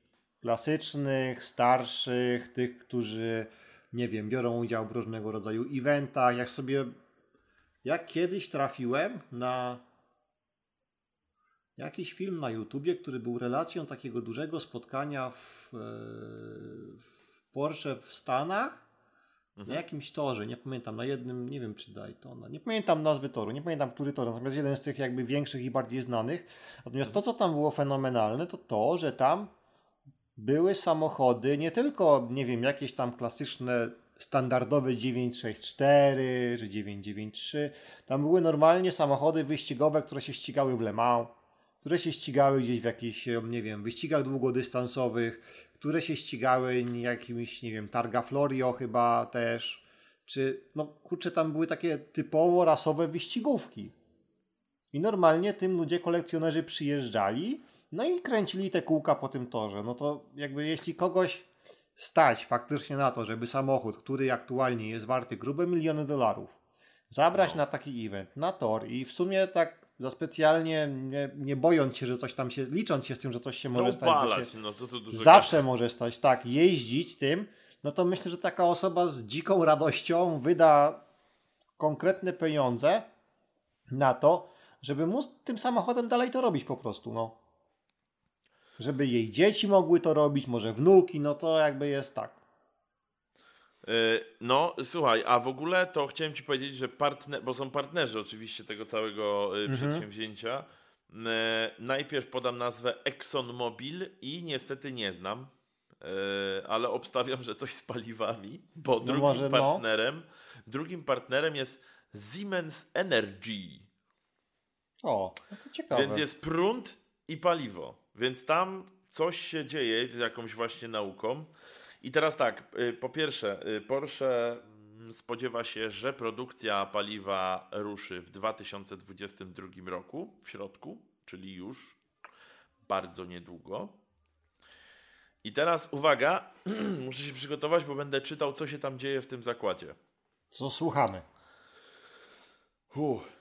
klasycznych, starszych, tych, którzy nie wiem, biorą udział w różnego rodzaju eventach. Jak sobie, jak kiedyś trafiłem na jakiś film na YouTubie, który był relacją takiego dużego spotkania w, e, w Porsche w Stanach mhm. na jakimś torze, nie pamiętam, na jednym, nie wiem czy Daytona, nie pamiętam nazwy toru, nie pamiętam który tor, natomiast jeden z tych jakby większych i bardziej znanych. Natomiast to, co tam było fenomenalne, to to, że tam były samochody, nie tylko, nie wiem, jakieś tam klasyczne standardowe 964 czy 993. Tam były normalnie samochody wyścigowe, które się ścigały w Le Mans, które się ścigały gdzieś w jakichś, nie wiem, wyścigach długodystansowych, które się ścigały jakimś, nie wiem, Targa Florio chyba też, czy, no kurczę, tam były takie typowo rasowe wyścigówki. I normalnie tym ludzie, kolekcjonerzy przyjeżdżali, no i kręcili te kółka po tym torze. No to jakby jeśli kogoś stać faktycznie na to, żeby samochód, który aktualnie jest warty grube miliony dolarów, zabrać no. na taki event, na tor i w sumie tak za specjalnie nie, nie bojąc się, że coś tam się, licząc się z tym, że coś się może no, stać. Upalać, się, no, co tu dużo zawsze może stać, tak, jeździć tym, no to myślę, że taka osoba z dziką radością wyda konkretne pieniądze na to, żeby móc tym samochodem dalej to robić po prostu, no. Żeby jej dzieci mogły to robić, może wnuki, no to jakby jest tak. E, no, słuchaj, a w ogóle to chciałem ci powiedzieć, że partner, bo są partnerzy oczywiście tego całego e, mhm. przedsięwzięcia. E, najpierw podam nazwę ExxonMobil i niestety nie znam, ale obstawiam, że coś z paliwami, bo no drugim może, no. partnerem, no. drugim partnerem jest Siemens Energy. O, no to ciekawe. Więc jest prąd i paliwo. Więc tam coś się dzieje z jakąś właśnie nauką. I teraz tak, y, po pierwsze, y, Porsche mm, spodziewa się, że produkcja paliwa ruszy w 2022 roku, w środku, czyli już bardzo niedługo. I teraz uwaga, (clears throat) muszę się przygotować, bo będę czytał, co się tam dzieje w tym zakładzie. Co słuchamy? Uff.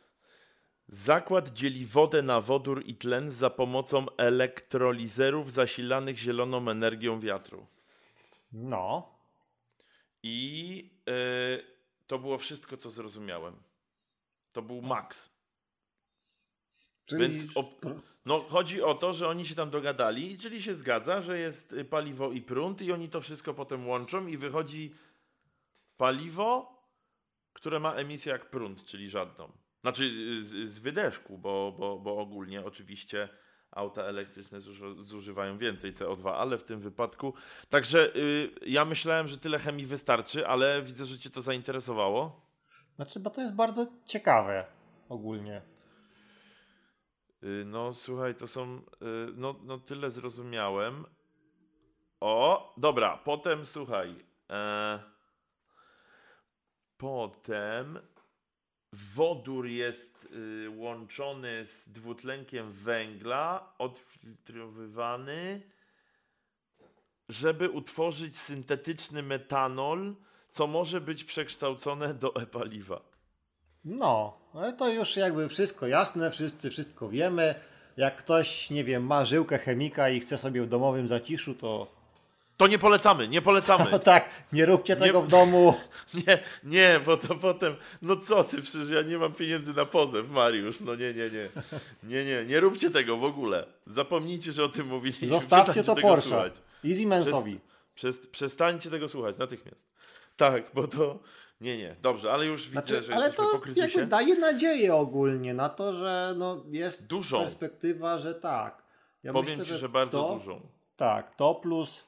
Zakład dzieli wodę na wodór i tlen za pomocą elektrolizerów zasilanych zieloną energią wiatru. No. I yy, to było wszystko, co zrozumiałem. To był maks. Czyli... Więc no, chodzi o to, że oni się tam dogadali, czyli się zgadza, że jest paliwo i prąd, i oni to wszystko potem łączą, i wychodzi paliwo, które ma emisję jak prąd, czyli żadną. Znaczy z, z wydeszku, bo, bo, bo ogólnie oczywiście auta elektryczne zużywają więcej CO2, ale w tym wypadku. Także y, ja myślałem, że tyle chemii wystarczy, ale widzę, że Cię to zainteresowało. Znaczy, bo to jest bardzo ciekawe ogólnie. Y, no słuchaj, to są. Y, no, no tyle zrozumiałem. O, dobra, potem słuchaj. E, potem wodór jest y, łączony z dwutlenkiem węgla, odfiltrowywany, żeby utworzyć syntetyczny metanol, co może być przekształcone do e-paliwa. No, ale to już jakby wszystko jasne, wszyscy wszystko wiemy. Jak ktoś, nie wiem, ma żyłkę chemika i chce sobie w domowym zaciszu, to to nie polecamy, nie polecamy. (laughs) No tak, nie róbcie tego nie, w domu. (laughs) Nie, nie, bo to potem, no co ty, przecież ja nie mam pieniędzy na pozew, Mariusz, no nie, nie, nie. Nie, nie, nie róbcie tego w ogóle. Zapomnijcie, że o tym mówiliśmy. Zostawcie to Porsche i Siemensowi. Przez, przestańcie tego słuchać natychmiast. Tak, bo to... Nie, nie, dobrze, ale już widzę, znaczy, że ale jesteśmy to po kryzysie. Daje nadzieję ogólnie na to, że no jest dużą. perspektywa, że tak. Ja Powiem myślę, ci, że, że bardzo to, dużą. Tak, to plus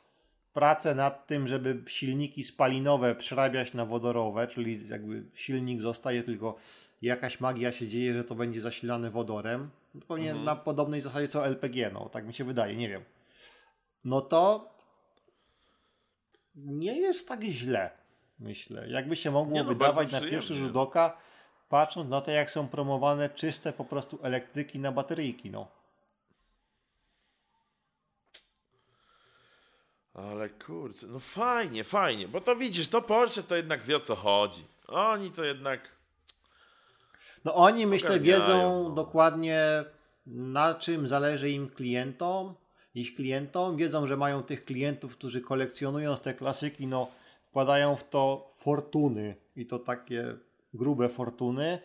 pracę nad tym, żeby silniki spalinowe przerabiać na wodorowe, czyli jakby silnik zostaje tylko jakaś magia się dzieje, że to będzie zasilane wodorem. Pewnie mhm. na podobnej zasadzie co LPG, no tak mi się wydaje, nie wiem. No to nie jest tak źle, myślę. Jakby się mogło no, wydawać na pierwszy rzut oka, patrząc na to, jak są promowane czyste po prostu elektryki na bateryjki, no. Ale kurczę, no fajnie, fajnie, bo to widzisz, to Porsche to jednak wie o co chodzi. Oni to jednak. No oni myślę wiedzą dokładnie na czym zależy im klientom, ich klientom. Wiedzą, że mają tych klientów, którzy kolekcjonując te klasyki, no wkładają w to fortuny i to takie grube fortuny.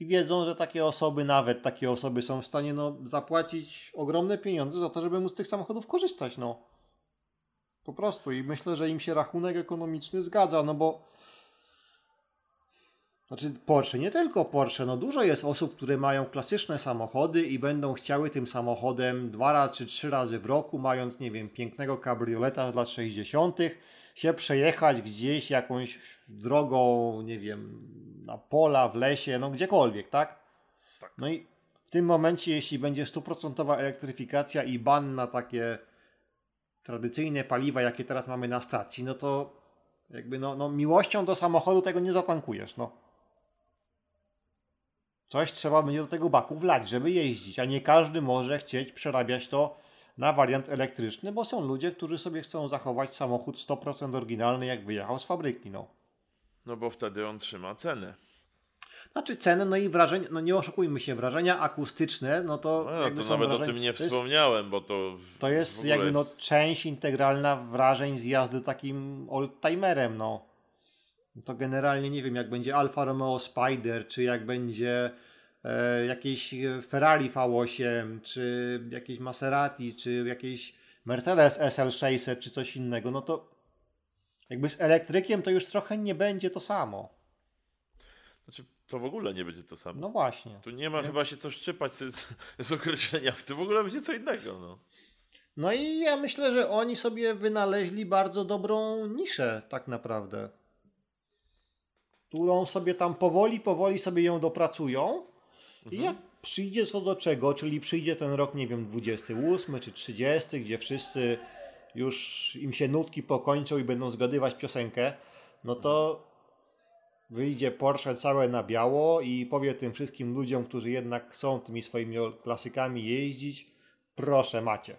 I wiedzą, że takie osoby, nawet takie osoby są w stanie no, zapłacić ogromne pieniądze za to, żeby móc z tych samochodów korzystać. No. Po prostu i myślę, że im się rachunek ekonomiczny zgadza, no bo znaczy Porsche, nie tylko Porsche, no dużo jest osób, które mają klasyczne samochody i będą chciały tym samochodem dwa razy czy trzy razy w roku, mając, nie wiem, pięknego kabrioleta z lat 60., się przejechać gdzieś jakąś drogą, nie wiem, na pola, w lesie, no gdziekolwiek, tak? tak. No i w tym momencie, jeśli będzie stuprocentowa elektryfikacja i ban na takie tradycyjne paliwa, jakie teraz mamy na stacji, no to jakby no, no miłością do samochodu tego nie zatankujesz, no. Coś trzeba będzie do tego baku wlać, żeby jeździć, a nie każdy może chcieć przerabiać to na wariant elektryczny, bo są ludzie, którzy sobie chcą zachować samochód 100% oryginalny, jak wyjechał z fabryki, no. No bo wtedy on trzyma cenę. Znaczy cenę, no i wrażenia, no nie oszukujmy się, wrażenia akustyczne, no to. No, jakby to nawet wrażenia, o tym nie wspomniałem, jest, bo to. To jest jakby no, część integralna wrażeń z jazdy takim oldtimerem, no. To generalnie nie wiem, jak będzie Alfa Romeo Spider, czy jak będzie e, jakieś Ferrari V8, czy jakieś Maserati, czy jakieś Mercedes SL600, czy coś innego, no to jakby z elektrykiem to już trochę nie będzie to samo. To w ogóle nie będzie to samo. No właśnie. Tu nie ma Więc... chyba się co szczypać z, z określeniami. To w ogóle będzie co innego. No. no i ja myślę, że oni sobie wynaleźli bardzo dobrą niszę, tak naprawdę. Którą sobie tam powoli, powoli sobie ją dopracują. Mhm. I jak przyjdzie co do czego, czyli przyjdzie ten rok, nie wiem, 28 czy 30, gdzie wszyscy już im się nutki pokończą i będą zgadywać piosenkę, no to wyjdzie Porsche całe na biało i powie tym wszystkim ludziom, którzy jednak chcą tymi swoimi klasykami jeździć, proszę macie.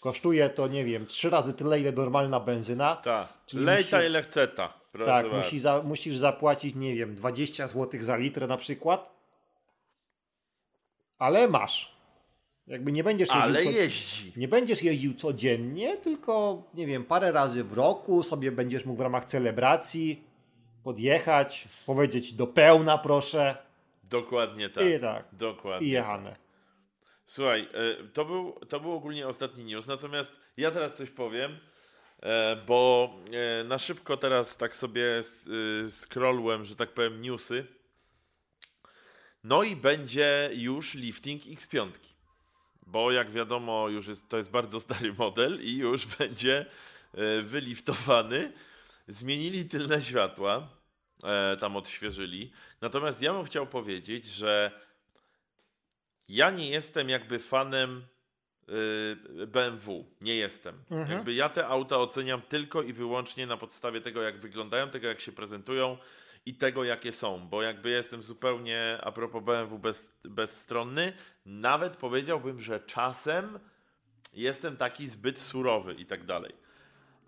Kosztuje to, nie wiem, trzy razy tyle, ile normalna benzyna. Tak, lejta ile chce ta. Tak, musi za, musisz zapłacić, nie wiem, 20 zł za litr na przykład. Ale masz. Jakby nie będziesz jeździł. Ale co, jeździ. Nie będziesz jeździł codziennie, tylko, nie wiem, parę razy w roku sobie będziesz mógł w ramach celebracji podjechać, powiedzieć do pełna proszę. Dokładnie tak. I tak. Dokładnie. I jechane. Tak. Słuchaj, e, to był, to był ogólnie ostatni news, natomiast ja teraz coś powiem, e, bo e, na szybko teraz tak sobie scrollłem, że tak powiem, newsy. No i będzie już lifting X5. Bo jak wiadomo, już jest, to jest bardzo stary model i już (laughs) będzie wyliftowany. Zmienili tylne światła tam odświeżyli. Natomiast ja bym chciał powiedzieć, że ja nie jestem jakby fanem y, BMW. Nie jestem. Mhm. Jakby ja te auta oceniam tylko i wyłącznie na podstawie tego, jak wyglądają, tego, jak się prezentują i tego, jakie są. Bo jakby jestem zupełnie, a propos BMW, bez, bezstronny. Nawet powiedziałbym, że czasem jestem taki zbyt surowy i tak dalej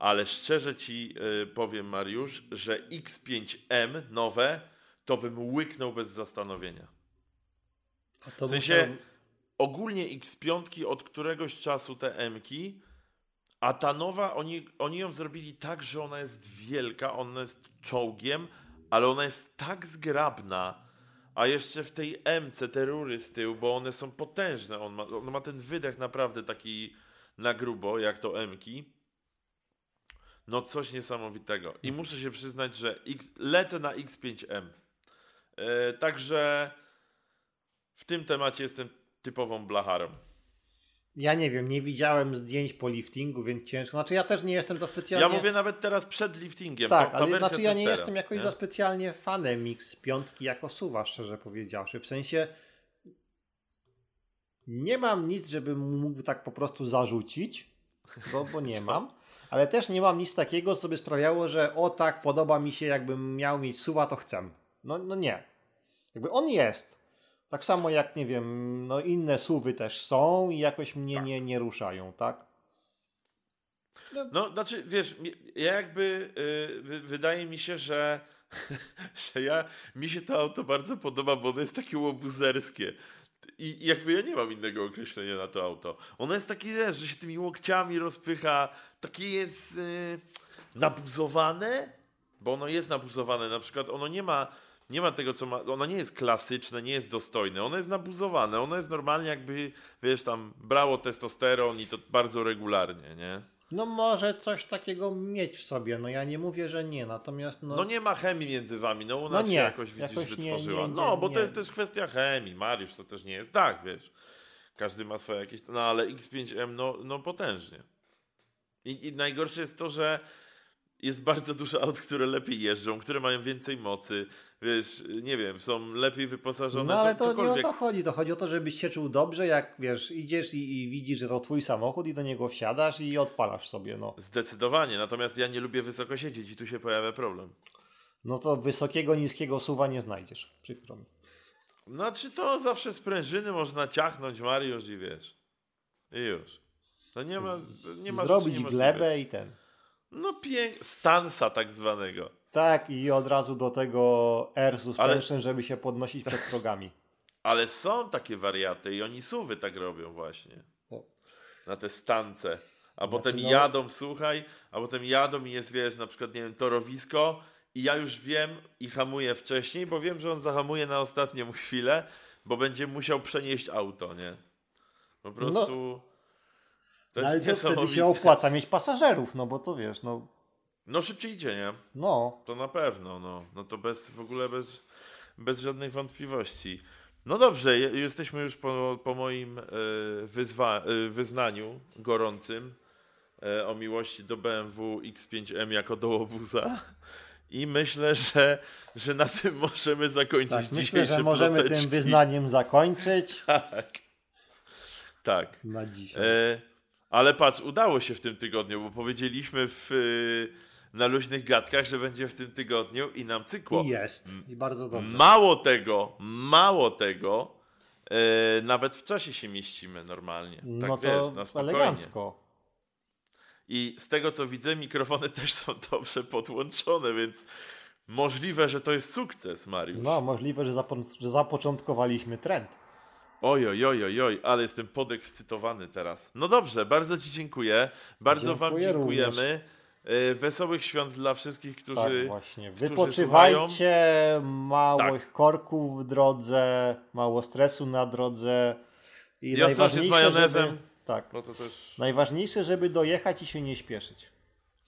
ale szczerze ci y, powiem, Mariusz, że X5M nowe to bym łyknął bez zastanowienia. w sensie ogólnie X5 od któregoś czasu te M-ki, a ta nowa, oni, oni ją zrobili tak, że ona jest wielka, ona jest czołgiem, ale ona jest tak zgrabna, a jeszcze w tej MC te rury z tyłu, bo one są potężne, on ma, on ma ten wydech naprawdę taki na grubo, jak to M-ki no coś niesamowitego. I muszę się przyznać, że X, lecę na X5M. Yy, e, także w tym temacie jestem typową blacharą. Ja nie wiem, nie widziałem zdjęć po liftingu, więc ciężko. Znaczy ja też nie jestem za specjalnie... Ja mówię nawet teraz przed liftingiem. Tak, ta, ta ale znaczy ja nie teraz, jestem jakoś nie? za specjalnie fanem X5 jako suwa, szczerze powiedziawszy. W sensie nie mam nic, żebym mógł tak po prostu zarzucić, bo, bo nie (laughs) mam ale też nie mam nic takiego, co by sprawiało, że o tak, podoba mi się, jakbym miał mieć suwa, to chcę. No, no nie. Jakby on jest. Tak samo jak, nie wiem, no inne suwy też są i jakoś mnie tak. nie, nie ruszają, tak? No, no znaczy, wiesz, ja jakby yy, wydaje mi się, że, (laughs) że ja, mi się to auto bardzo podoba, bo ono jest takie łobuzerskie. I jakby ja nie mam innego określenia na to auto. Ono jest takie, wiesz, że się tymi łokciami rozpycha, takie jest yy, nabuzowane, bo ono jest nabuzowane. Na przykład ono nie ma, nie ma tego, co ma. Ono nie jest klasyczne, nie jest dostojne. Ono jest nabuzowane. Ono jest normalnie, jakby, wiesz, tam brało testosteron i to bardzo regularnie, nie? No może coś takiego mieć w sobie, no ja nie mówię, że nie, natomiast no... No nie ma chemii między wami, no u nas no nie, się jakoś, widzisz, jakoś wytworzyła. Nie, nie, no, bo to jest też kwestia chemii, Mariusz, to też nie jest tak, wiesz. Każdy ma swoje jakieś, no ale X5M, no, no potężnie. I, I najgorsze jest to, że jest bardzo dużo aut, które lepiej jeżdżą, które mają więcej mocy, wiesz, nie wiem, są lepiej wyposażone. No ale to cokolwiek. nie o to chodzi, to chodzi o to, żebyś się czuł dobrze, jak wiesz, idziesz i, i, widzisz, że to twój samochód i do niego wsiadasz i odpalasz sobie, no. Zdecydowanie, natomiast ja nie lubię wysoko siedzieć i tu się pojawia problem. No to wysokiego, niskiego suwa nie znajdziesz, przykro mi. Znaczy to zawsze sprężyny można ciachnąć, Mariusz, i wiesz. I już. To nie ma, nie ma Zrobić glebę i ten. No pięknie, stansa tak zwanego. Tak, i od razu do tego air suspension, Ale... żeby się podnosić przed progami. (laughs) Ale są takie wariaty i oni suwy tak robią właśnie. To. Na te stance. A znaczy, potem no... jadą, słuchaj, a potem jadą i jest, wiesz, na przykład, nie wiem, torowisko i ja już wiem i hamuję wcześniej, bo wiem, że on zahamuje na ostatnią chwilę, bo będzie musiał przenieść auto, nie? Po prostu... No. To no, ale to wtedy się opłaca mieć pasażerów, no bo to wiesz, no. No szybciej idzie, nie? No. To na pewno, no. No to bez, w ogóle bez, bez żadnych wątpliwości. No dobrze, jesteśmy już po, po moim e, wyzwa, e, wyznaniu gorącym e, o miłości do BMW X5M jako do łobuza. I myślę, że, że na tym możemy zakończyć tak, Myślę, że możemy ploteczki. tym wyznaniem zakończyć. (laughs) Tak. Tak. Na dzisiaj. E, ale patrz, udało się w tym tygodniu, bo powiedzieliśmy w, y, na luźnych gadkach, że będzie w tym tygodniu i nam cykło. I jest. I bardzo dobrze. Mało tego, mało tego, e, nawet w czasie się mieścimy normalnie. Tak no to wiesz, na spokojnie. elegancko. I z tego co widzę, mikrofony (laughs) też są dobrze podłączone, więc możliwe, że to jest sukces, Mariusz. No, możliwe, że, zapo że zapoczątkowaliśmy trend. Oj, oj, oj, oj, oj, ale jestem podekscytowany teraz. No dobrze, bardzo Ci dziękuję. Bardzo dziękuję Wam dziękujemy. Również. Wesołych świąt dla wszystkich, którzy. Tak, właśnie. Wypoczywajcie, mało tak. korków w drodze, mało stresu na drodze. I najważniejsze, z majonezem. Żeby, tak. No to też... Najważniejsze, żeby dojechać i się nie śpieszyć.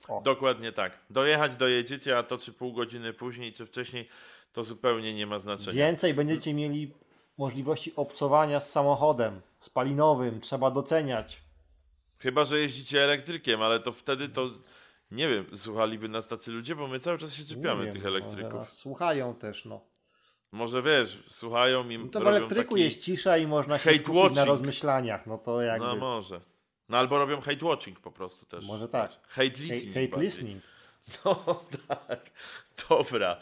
O. Dokładnie tak. Dojechać dojedziecie, a to czy pół godziny później, czy wcześniej, to zupełnie nie ma znaczenia. Więcej będziecie mieli możliwości obcowania z samochodem spalinowym, trzeba doceniać. Chyba, że jeździcie elektrykiem, ale to wtedy to nie wiem, słuchaliby nas tacy ludzie, bo my cały czas się czepiamy wiem, tych elektryków. Nas słuchają też, no. Może wiesz, słuchają im. No to w elektryku jest cisza i można się skupić watching. na rozmyślaniach. No to jakby. No może. No albo robią hate watching po prostu też. Może tak. Hate listening. Hate, hate listening. (laughs) No tak. Dobra,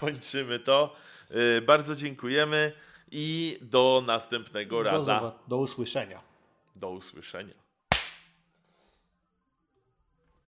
kończymy to. Yy, bardzo dziękujemy i do następnego razu. Do usłyszenia. Do usłyszenia.